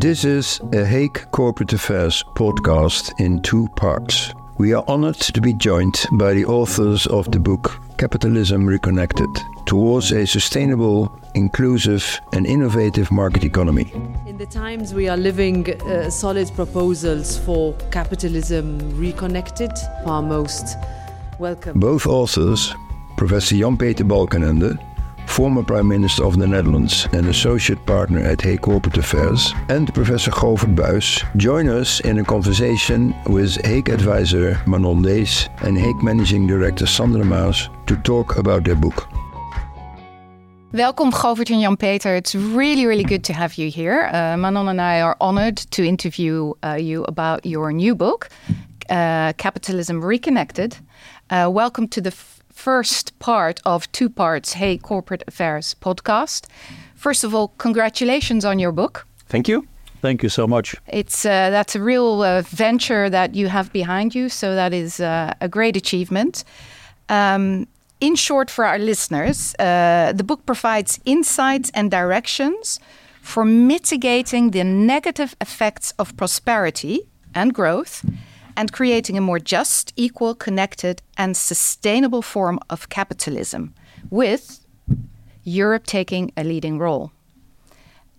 This is a Hague Corporate Affairs podcast in two parts. We are honored to be joined by the authors of the book Capitalism Reconnected Towards a Sustainable, Inclusive, and Innovative Market Economy. In the times we are living, uh, solid proposals for capitalism reconnected are most welcome. Both authors, Professor Jan Peter Balkenende former Prime Minister of the Netherlands and associate partner at Hague Corporate Affairs, and Professor Govert Buijs join us in a conversation with Hague advisor Manon Dees and Hague Managing Director Sandra Maas to talk about their book. Welcome, Govert and Jan-Peter. It's really, really good to have you here. Uh, Manon and I are honored to interview uh, you about your new book, uh, Capitalism Reconnected. Uh, welcome to the first part of two parts Hague Corporate Affairs podcast. First of all, congratulations on your book. Thank you. Thank you so much. It's uh, that's a real uh, venture that you have behind you, so that is uh, a great achievement. Um, in short, for our listeners, uh, the book provides insights and directions for mitigating the negative effects of prosperity and growth and creating a more just, equal, connected, and sustainable form of capitalism, with Europe taking a leading role.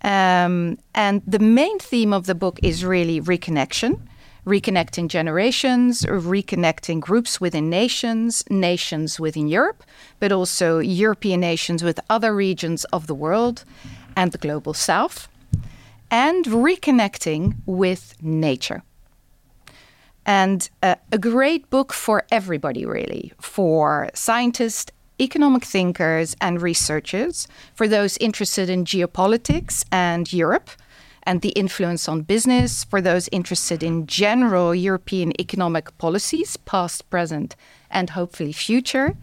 Um, and the main theme of the book is really reconnection, reconnecting generations, reconnecting groups within nations, nations within Europe, but also European nations with other regions of the world and the global south, and reconnecting with nature and uh, a great book for everybody, really, for scientists, economic thinkers, and researchers, for those interested in geopolitics and Europe and the influence on business, for those interested in general European economic policies, past, present, and hopefully future,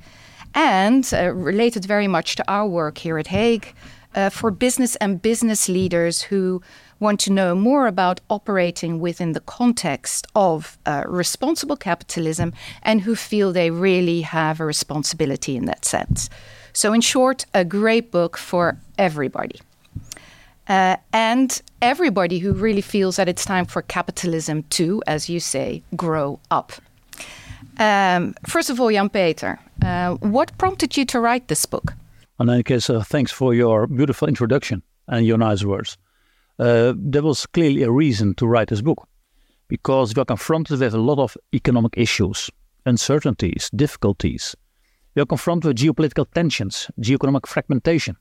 and uh, related very much to our work here at Hague. Uh, for business and business leaders who want to know more about operating within the context of uh, responsible capitalism and who feel they really have a responsibility in that sense. So, in short, a great book for everybody. Uh, and everybody who really feels that it's time for capitalism to, as you say, grow up. Um, first of all, Jan Peter, uh, what prompted you to write this book? In any case, uh, thanks for your beautiful introduction and your nice words uh, there was clearly a reason to write this book because we are confronted with a lot of economic issues, uncertainties, difficulties. We are confronted with geopolitical tensions, geoeconomic fragmentation.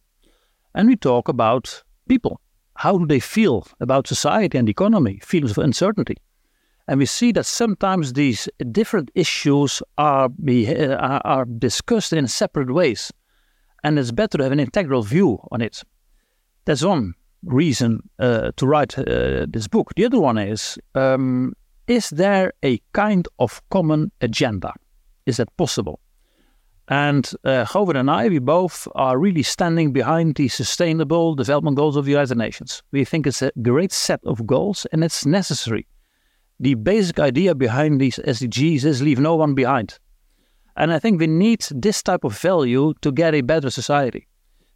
And we talk about people. How do they feel about society and economy, feelings of uncertainty? And we see that sometimes these different issues are, be, are discussed in separate ways. And it's better to have an integral view on it. That's one reason uh, to write uh, this book. The other one is um, Is there a kind of common agenda? Is that possible? And uh, and I, we both are really standing behind the Sustainable Development Goals of the United Nations. We think it's a great set of goals and it's necessary. The basic idea behind these SDGs is leave no one behind. And I think we need this type of value to get a better society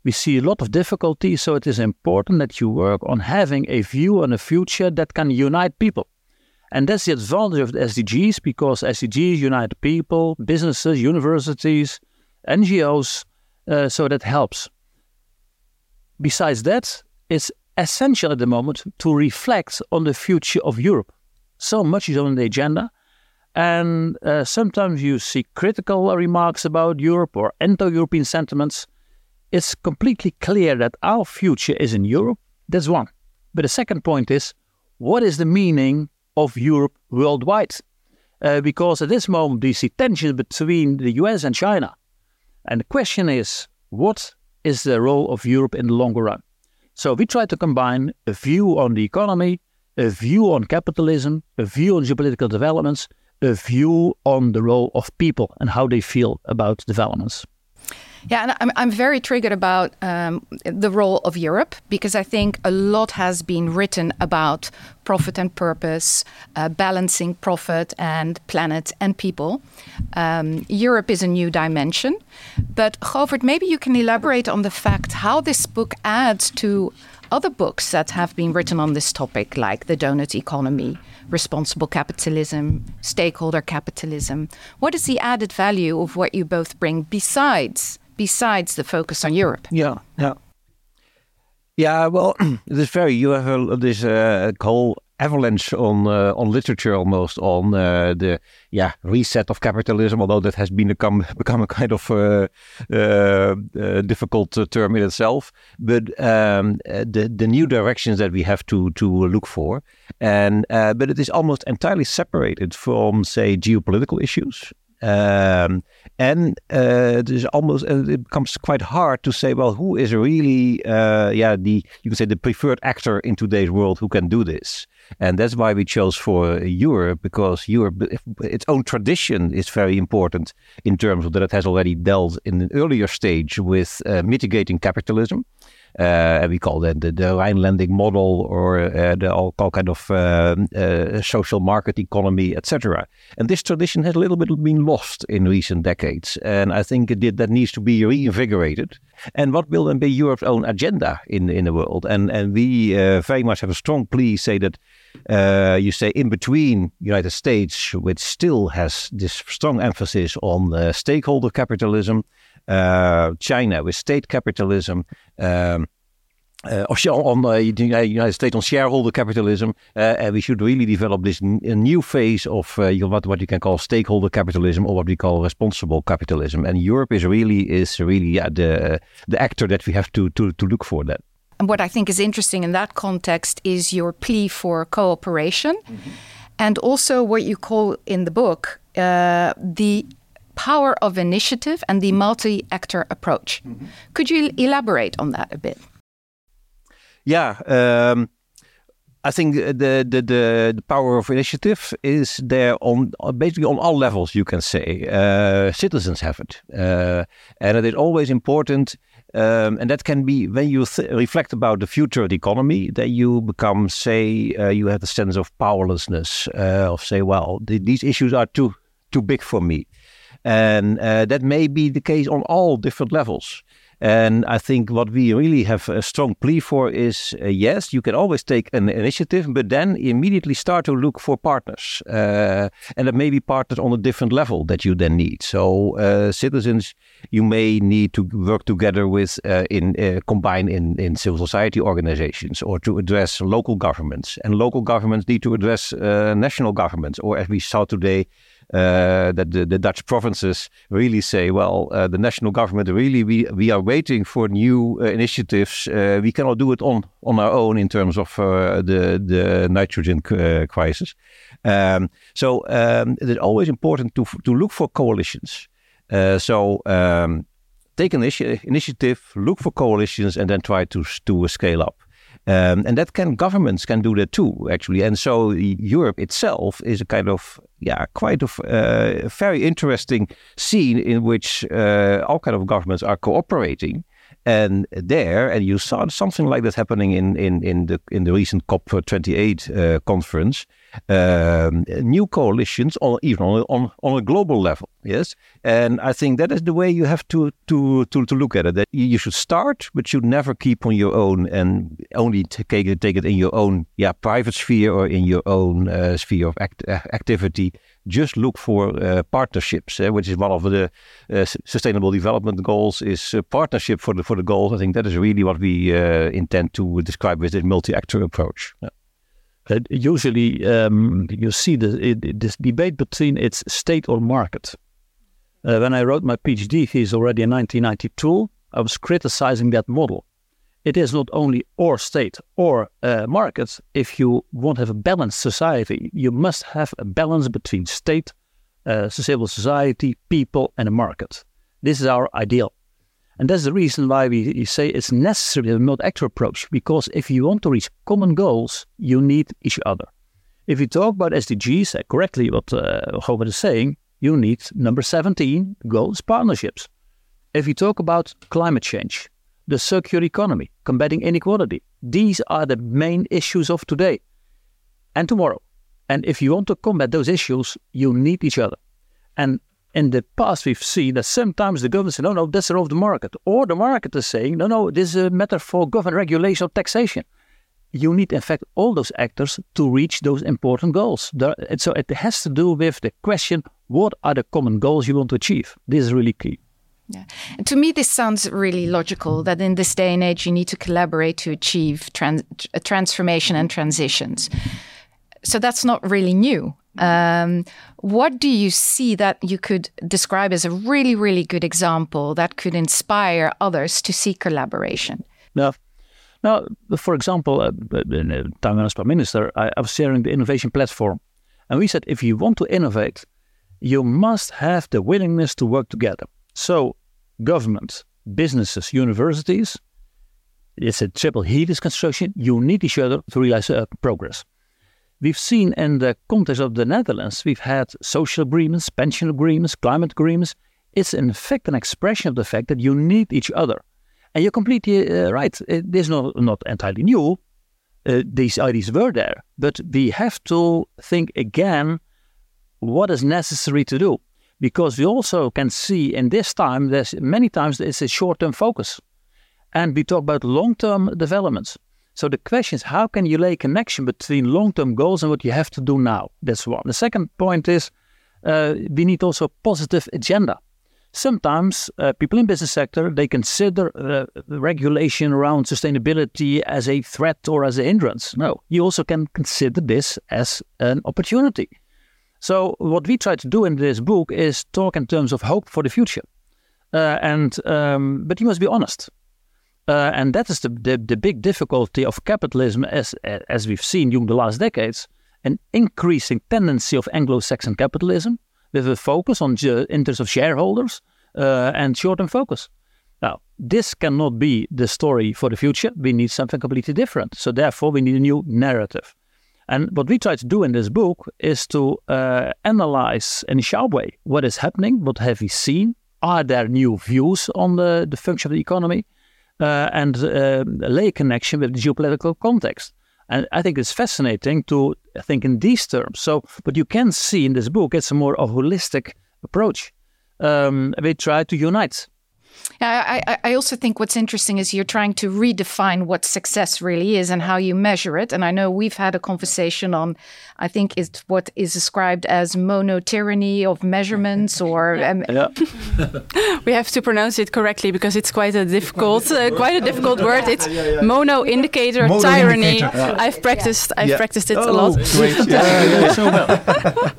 we see a lot of difficulty, so it is important that you work on having a view on a future that can unite people. And that's the advantage of the SDGs because SDGs unite people, businesses, universities, NGOs, uh, so that helps. Besides that, it's essential at the moment to reflect on the future of Europe. So much is on the agenda, and uh, sometimes you see critical remarks about Europe or anti European sentiments it's completely clear that our future is in Europe. That's one. But the second point is what is the meaning of Europe worldwide? Uh, because at this moment, we see tensions between the US and China. And the question is what is the role of Europe in the longer run? So we try to combine a view on the economy, a view on capitalism, a view on geopolitical developments, a view on the role of people and how they feel about developments. Yeah, and I'm, I'm very triggered about um, the role of Europe because I think a lot has been written about profit and purpose, uh, balancing profit and planet and people. Um, Europe is a new dimension. But Govert, maybe you can elaborate on the fact how this book adds to other books that have been written on this topic, like The Donut Economy, Responsible Capitalism, Stakeholder Capitalism. What is the added value of what you both bring besides besides the focus on Europe? Yeah, yeah. Yeah, well, it is very. You have a, this uh, whole avalanche on uh, on literature almost on uh, the yeah reset of capitalism although that has been become become a kind of uh, uh, uh difficult uh, term in itself but um, the the new directions that we have to to look for and but it is almost entirely separated from say geopolitical issues um, and uh, it is almost uh, it becomes quite hard to say, well, who is really, uh, yeah, the you can say the preferred actor in today's world who can do this. And that's why we chose for Europe because Europe, its own tradition is very important in terms of that it has already dealt in an earlier stage with uh, mitigating capitalism. Uh, and we call that the, the Rhinelandic model or uh, the all, all kind of uh, uh social market economy, etc. And this tradition has a little bit been lost in recent decades, and I think it, that needs to be reinvigorated. And what will then be Europe's own agenda in in the world? And and we uh, very much have a strong plea say that uh, you say in between United States, which still has this strong emphasis on stakeholder capitalism uh, China with state capitalism. Um, uh, on uh, United States on shareholder capitalism, uh, and we should really develop this n- new phase of uh, what what you can call stakeholder capitalism or what we call responsible capitalism. And Europe is really is really yeah, the the actor that we have to to to look for that. And what I think is interesting in that context is your plea for cooperation, mm-hmm. and also what you call in the book uh, the power of initiative and the multi actor approach. Mm-hmm. Could you elaborate on that a bit? Yeah. Um, I think the, the, the the power of initiative is there on basically on all levels. You can say uh, citizens have it, uh, and it is always important. Um, and that can be when you th- reflect about the future of the economy, that you become, say, uh, you have the sense of powerlessness, uh, of say, well, th- these issues are too too big for me. And uh, that may be the case on all different levels. And I think what we really have a strong plea for is uh, yes, you can always take an initiative, but then immediately start to look for partners. Uh, and that may be partners on a different level that you then need. So, uh, citizens, you may need to work together with, uh, in uh, combine in, in civil society organizations or to address local governments. And local governments need to address uh, national governments, or as we saw today, uh, that the, the, Dutch provinces really say, well, uh, the national government really we we are waiting for new uh, initiatives. Uh, we cannot do it on on our own in terms of uh, the the nitrogen crisis. Um, so um, it is always important to to look for coalitions. so. Um, take an initi initiative, look for coalitions, and then try to to scale up. Um, and that can governments can do that too, actually. And so Europe itself is a kind of yeah, quite a uh, very interesting scene in which uh, all kind of governments are cooperating. And there, and you saw something like that happening in in in the in the recent COP twenty eight uh, conference um, new coalitions, on, even on, on, on a global level. Yes, and I think that is the way you have to to to, to look at it. That you should start, but you never keep on your own and only take it take it in your own yeah private sphere or in your own uh, sphere of act, uh, activity. Just look for uh, partnerships, eh, which is one of the uh, sustainable development goals. Is partnership for the for the goals. I think that is really what we uh, intend to describe with this multi-actor approach. Yeah. Uh, usually, um, you see the, this debate between its state or market. Uh, when I wrote my PhD thesis already in 1992, I was criticizing that model. It is not only or state or uh, market. If you want to have a balanced society, you must have a balance between state, uh, civil society, people, and a market. This is our ideal. And that's the reason why we say it's necessary to not actor approach, because if you want to reach common goals, you need each other. If you talk about SDGs, uh, correctly what uh, is saying, you need number 17, goals, partnerships. If you talk about climate change, the circular economy, combating inequality, these are the main issues of today and tomorrow. And if you want to combat those issues, you need each other. And in the past we've seen that sometimes the government says, no, no, the role of the market. Or the market is saying, no, no, this is a matter for government regulation or taxation. You need, in fact, all those actors to reach those important goals. There, so it has to do with the question, what are the common goals you want to achieve? This is really key. Yeah. And to me, this sounds really logical that in this day and age, you need to collaborate to achieve trans transformation and transitions. So that's not really new. Um, what do you see that you could describe as a really, really good example that could inspire others to seek collaboration? Now, now for example, uh, in the time as Prime Minister, I, I was sharing the innovation platform. And we said if you want to innovate, you must have the willingness to work together. So, government, businesses, universities, it's a triple helix construction. You need each other to realize uh, progress. We've seen in the context of the Netherlands, we've had social agreements, pension agreements, climate agreements. It's in fact an expression of the fact that you need each other. And you're completely uh, right. It is not, not entirely new. Uh, these ideas were there, but we have to think again what is necessary to do. Because we also can see in this time there's many times it's a short-term focus. And we talk about long-term developments. So the question is how can you lay a connection between long-term goals and what you have to do now? That's one. The second point is uh, we need also a positive agenda sometimes uh, people in business sector they consider uh, regulation around sustainability as a threat or as a hindrance. No you also can consider this as an opportunity. So what we try to do in this book is talk in terms of hope for the future, uh, and um, but you must be honest, uh, and that is the, the, the big difficulty of capitalism as as we've seen during the last decades, an increasing tendency of Anglo-Saxon capitalism with a focus on interests of shareholders uh, and short-term focus. Now, this cannot be the story for the future. We need something completely different. So therefore, we need a new narrative. And what we try to do in this book is to uh, analyze in a sharp way what is happening, what have we seen, are there new views on the, the function of the economy, uh, and uh, lay a connection with the geopolitical context. And I think it's fascinating to think in these terms. So, but you can see in this book, it's a more a holistic approach. Um, we try to unite I, I also think what's interesting is you're trying to redefine what success really is and how you measure it. And I know we've had a conversation on, I think it's what is described as mono tyranny of measurements or. Yeah. Um, yeah. we have to pronounce it correctly because it's quite a difficult, uh, quite a difficult word. It's mono indicator mono tyranny. Indicator. I've practiced, I've practiced it oh, a lot. Great. yeah, so well.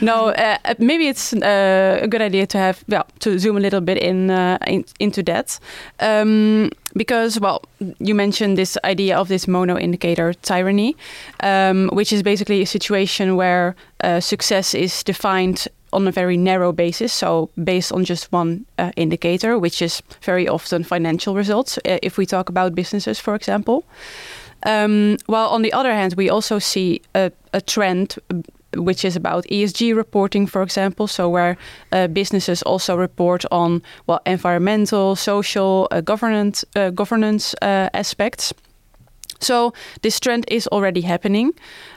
No, uh, maybe it's uh, a good idea to have, well, to zoom a little bit in, uh, in into that. Um, because, well, you mentioned this idea of this mono indicator tyranny, um, which is basically a situation where success is defined on a very narrow basis, so based on just one uh, indicator, which is very often financial results, if we talk about businesses, for example. Um, while on the other hand, we also see a, a trend which is about ESG reporting, for example. So where uh, businesses also report on well environmental, social, uh, governance uh, governance uh, aspects. So this trend is already happening.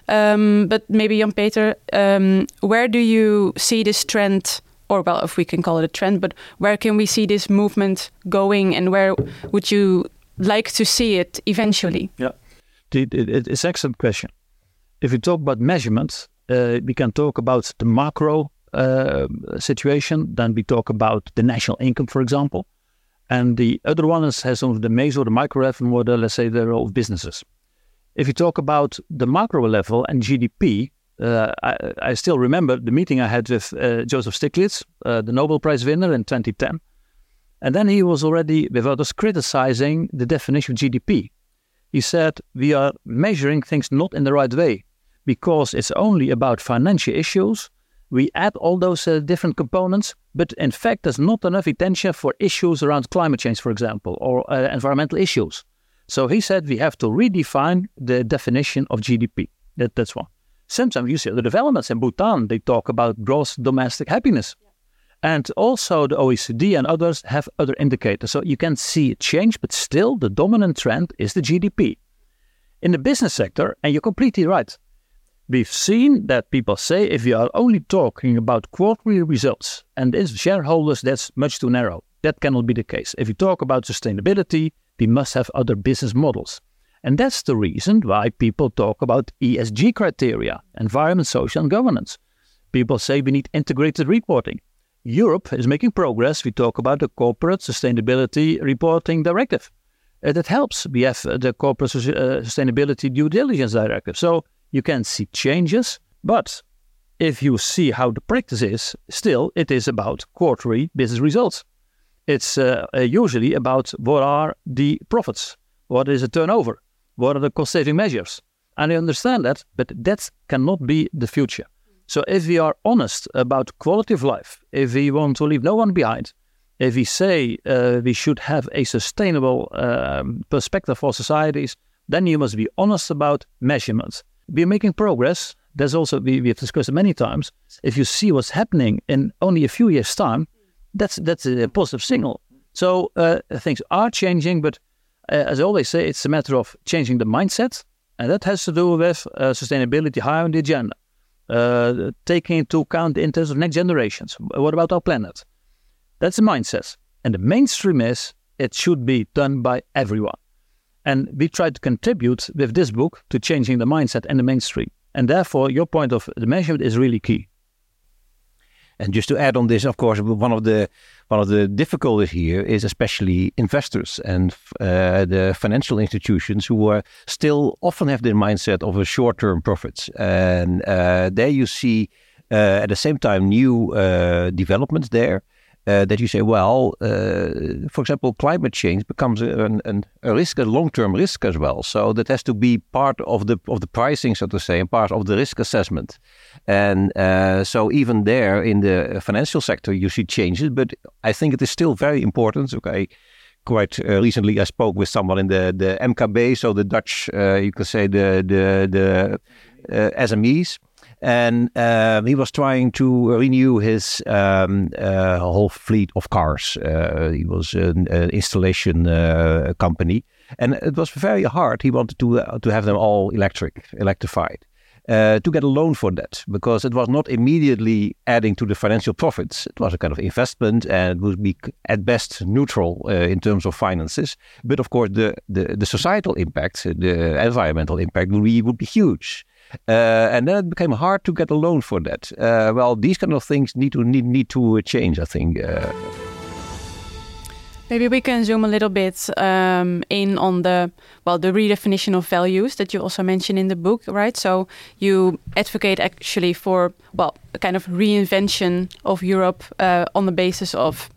Um, but maybe Jan Peter, um, where do you see this trend? Or well, if we can call it a trend, but where can we see this movement going, and where would you like to see it eventually? Yeah, it's excellent question. If you talk about measurements, we can talk about the macro uh, situation. Then we talk about the national income, for example. And the other one is, has some of the meso, the micro level, more the, let's say, the role of businesses. If you talk about the macro level and GDP, uh, I, I, still remember the meeting I had with uh, Joseph Stiglitz, uh, the Nobel Prize winner in 2010. And then he was already, with others, criticizing the definition of GDP. He said, We are measuring things not in the right way because it's only about financial issues. We add all those uh, different components, but in fact, there's not enough attention for issues around climate change, for example, or uh, environmental issues. So he said we have to redefine the definition of GDP. That, that's one. Sometimes you see the developments in Bhutan, they talk about gross domestic happiness. And also the OECD and others have other indicators. So you can see change, but still the dominant trend is the GDP. In the business sector, and you're completely right, we've seen that people say if you are only talking about quarterly results and as shareholders, that's much too narrow. That cannot be the case. If you talk about sustainability, we must have other business models. And that's the reason why people talk about ESG criteria, environment, social, and governance. People say we need integrated reporting. Europe is making progress. We talk about the Corporate Sustainability Reporting Directive. Uh, that helps. We have uh, the Corporate uh, Sustainability Due Diligence Directive. So you can see changes, but if you see how the practice is, still it is about quarterly business results. It's uh, uh, usually about what are the profits, what is the turnover, what are the cost saving measures. And I understand that, but that cannot be the future. So if we are honest about quality of life, if we want to leave no one behind, if we say uh, we should have a sustainable um, perspective for societies, then you must be honest about measurements. We're making progress. There's also, we, we have discussed it many times, if you see what's happening in only a few years' time, that's, that's a positive signal. So uh, things are changing, but uh, as I always say, it's a matter of changing the mindset, and that has to do with uh, sustainability higher on the agenda uh, taking into account the interests of next generations. What about our planet? That's a mindset. And the mainstream is it should be done by everyone. And we try to contribute with this book to changing the mindset and the mainstream. And therefore, your point of the measurement is really key. And just to add on this, of course, one of the one of the difficulties here is especially investors and uh, the financial institutions who are still often have the mindset of a short-term profits, and uh, there you see uh, at the same time new uh, developments there uh, that you say, well, uh, for example, climate change becomes a, a risk, a long-term risk as well. So that has to be part of the of the pricing, so to say, and part of the risk assessment. And uh, so even there in the financial sector, you see changes, but I think it is still very important. Okay. Quite uh, recently, I spoke with someone in the, the MKB, so the Dutch, uh, you could say the the the uh, SMEs, and uh, he was trying to renew his um, uh, whole fleet of cars. Uh, he was an, an installation uh, company, and it was very hard. He wanted to uh, to have them all electric, electrified. Uh, to get a loan for that because it was not immediately adding to the financial profits. It was a kind of investment and it would be at best neutral in terms of finances. But of course, the, the, the societal impact, the environmental impact would be, would be huge. Uh, and then it became hard to get a loan for that. Uh, well, these kind of things need to need, need to change, I think. Uh. Maybe we can zoom a little bit um, in on the well the redefinition of values that you also mentioned in the book, right? So you advocate actually for well a kind of reinvention of Europe uh, on the basis of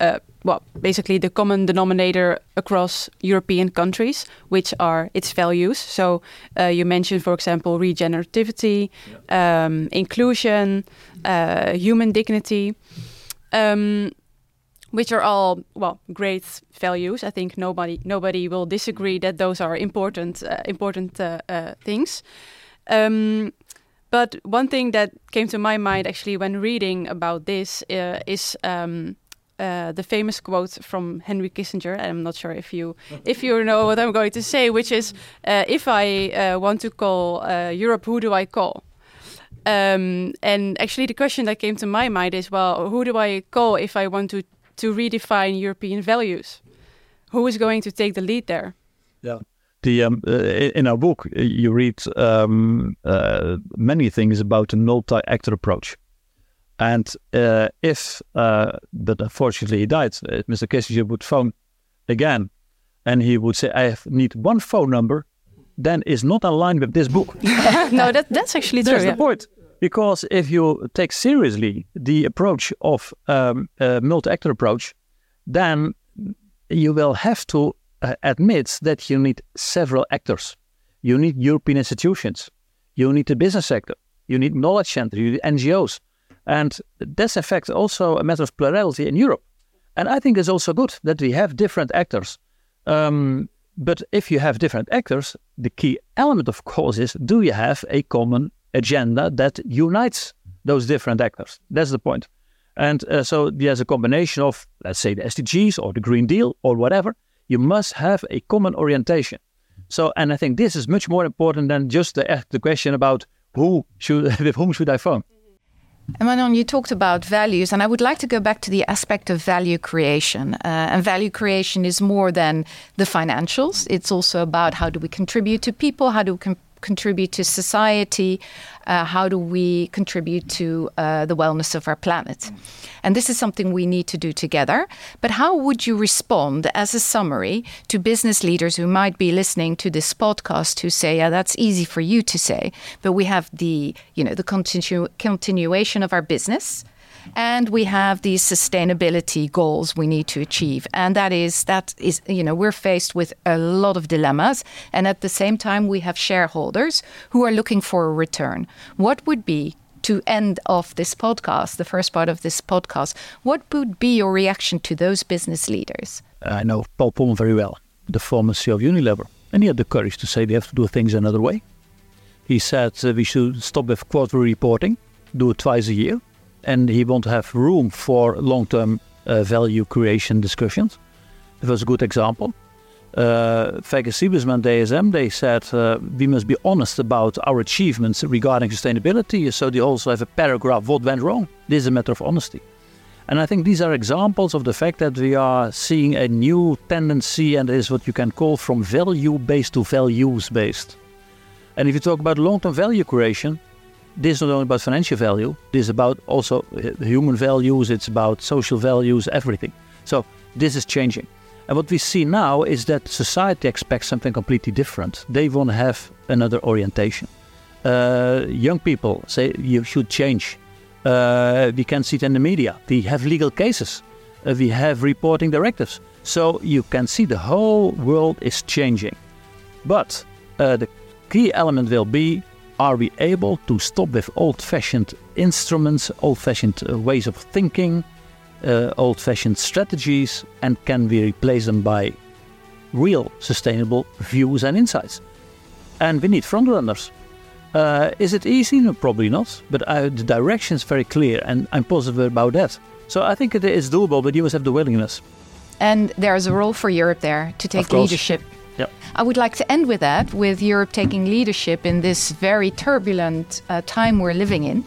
uh, well, basically the common denominator across European countries, which are its values. So uh, you mentioned, for example, regenerativity, yeah. um, inclusion, uh, human dignity, um, which are all well great values. I think nobody nobody will disagree that those are important uh, important uh, uh, things. Um, but one thing that came to my mind actually when reading about this uh, is um, uh, the famous quote from Henry Kissinger. I'm not sure if you if you know what I'm going to say, which is, uh, "If I uh, want to call uh, Europe, who do I call?" Um, and actually, the question that came to my mind is, well, who do I call if I want to to redefine European values? Who is going to take the lead there? Yeah. The, um, uh, in our book, you read um, many things about the multi-actor approach. And uh, if, uh, but unfortunately he died, uh, Mr. Kissinger would phone again and he would say, I need one phone number, then is not aligned with this book. no, that, that's actually true. That's yeah. the point. Because if you take seriously the approach of um, multi-actor approach, then you will have to uh, admit that you need several actors. You need European institutions. You need the business sector. You need knowledge centers. You need NGOs. And in fact also a matter of plurality in Europe. And I think it's also good that we have different actors. Um, but if you have different actors, the key element, of course, is do you have a common agenda that unites those different actors? That's the point. And uh, so there's a combination of, let's say, the SDGs or the Green Deal or whatever. You must have a common orientation. So, and I think this is much more important than just the, the question about who should with whom should I phone? And Manon, you talked about values, and I would like to go back to the aspect of value creation. Uh, and value creation is more than the financials. It's also about how do we contribute to people, how do we contribute to society? Uh, how do we contribute to uh, the wellness of our planet? And this is something we need to do together. But how would you respond as a summary to business leaders who might be listening to this podcast who say, "Yeah, that's easy for you to say, but we have the you know the continu- continuation of our business." And we have these sustainability goals we need to achieve. And that is that is you know we're faced with a lot of dilemmas. And at the same time we have shareholders who are looking for a return. What would be to end off this podcast the first part of this podcast what would be your reaction to those business leaders? I know paul Polman very well the former ceo of unilever. And he had the courage to say we have to do things another way. He said uh, we should stop with quarterly reporting do it twice a year and he won't have room for long-term uh, value creation discussions. It was a good example. Uh, Feike Sijbesma, DSM, they said uh, we must be honest about our achievements regarding sustainability. So they also have a paragraph, what went wrong? This is a matter of honesty. And I think these are examples of the fact that we are seeing a new tendency, and is what you can call from value based to values based. And if you talk about long term value creation, this is not only about financial value, this is about also human values, it's about social values, everything. So this is changing. And what we see now is that society expects something completely different. They want to have another orientation. Uh, young people say you should change. Uh, we can see it in the media. We have legal cases. Uh, we have reporting directives. So you can see the whole world is changing. But uh, the key element will be are we able to stop with old fashioned instruments, old fashioned uh, ways of thinking, uh, old fashioned strategies, and can we replace them by real sustainable views and insights? And we need frontrunners. Uh, is it easy? No, probably not. But uh, the direction is very clear, and I'm positive about that. So I think it is doable, but you must have the willingness. And there's a role for Europe there to take leadership Yep. I would like to end with that, with Europe taking leadership in this very turbulent uh, time we're living in.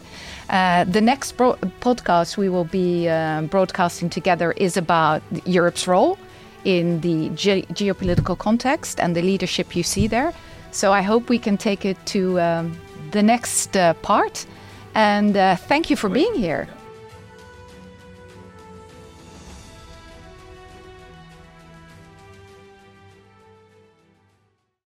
Uh, the next podcast we will be uh, broadcasting together is about Europe's role in the ge geopolitical context and the leadership you see there. So I hope we can take it to um, the next uh, part. And uh, thank you for being here.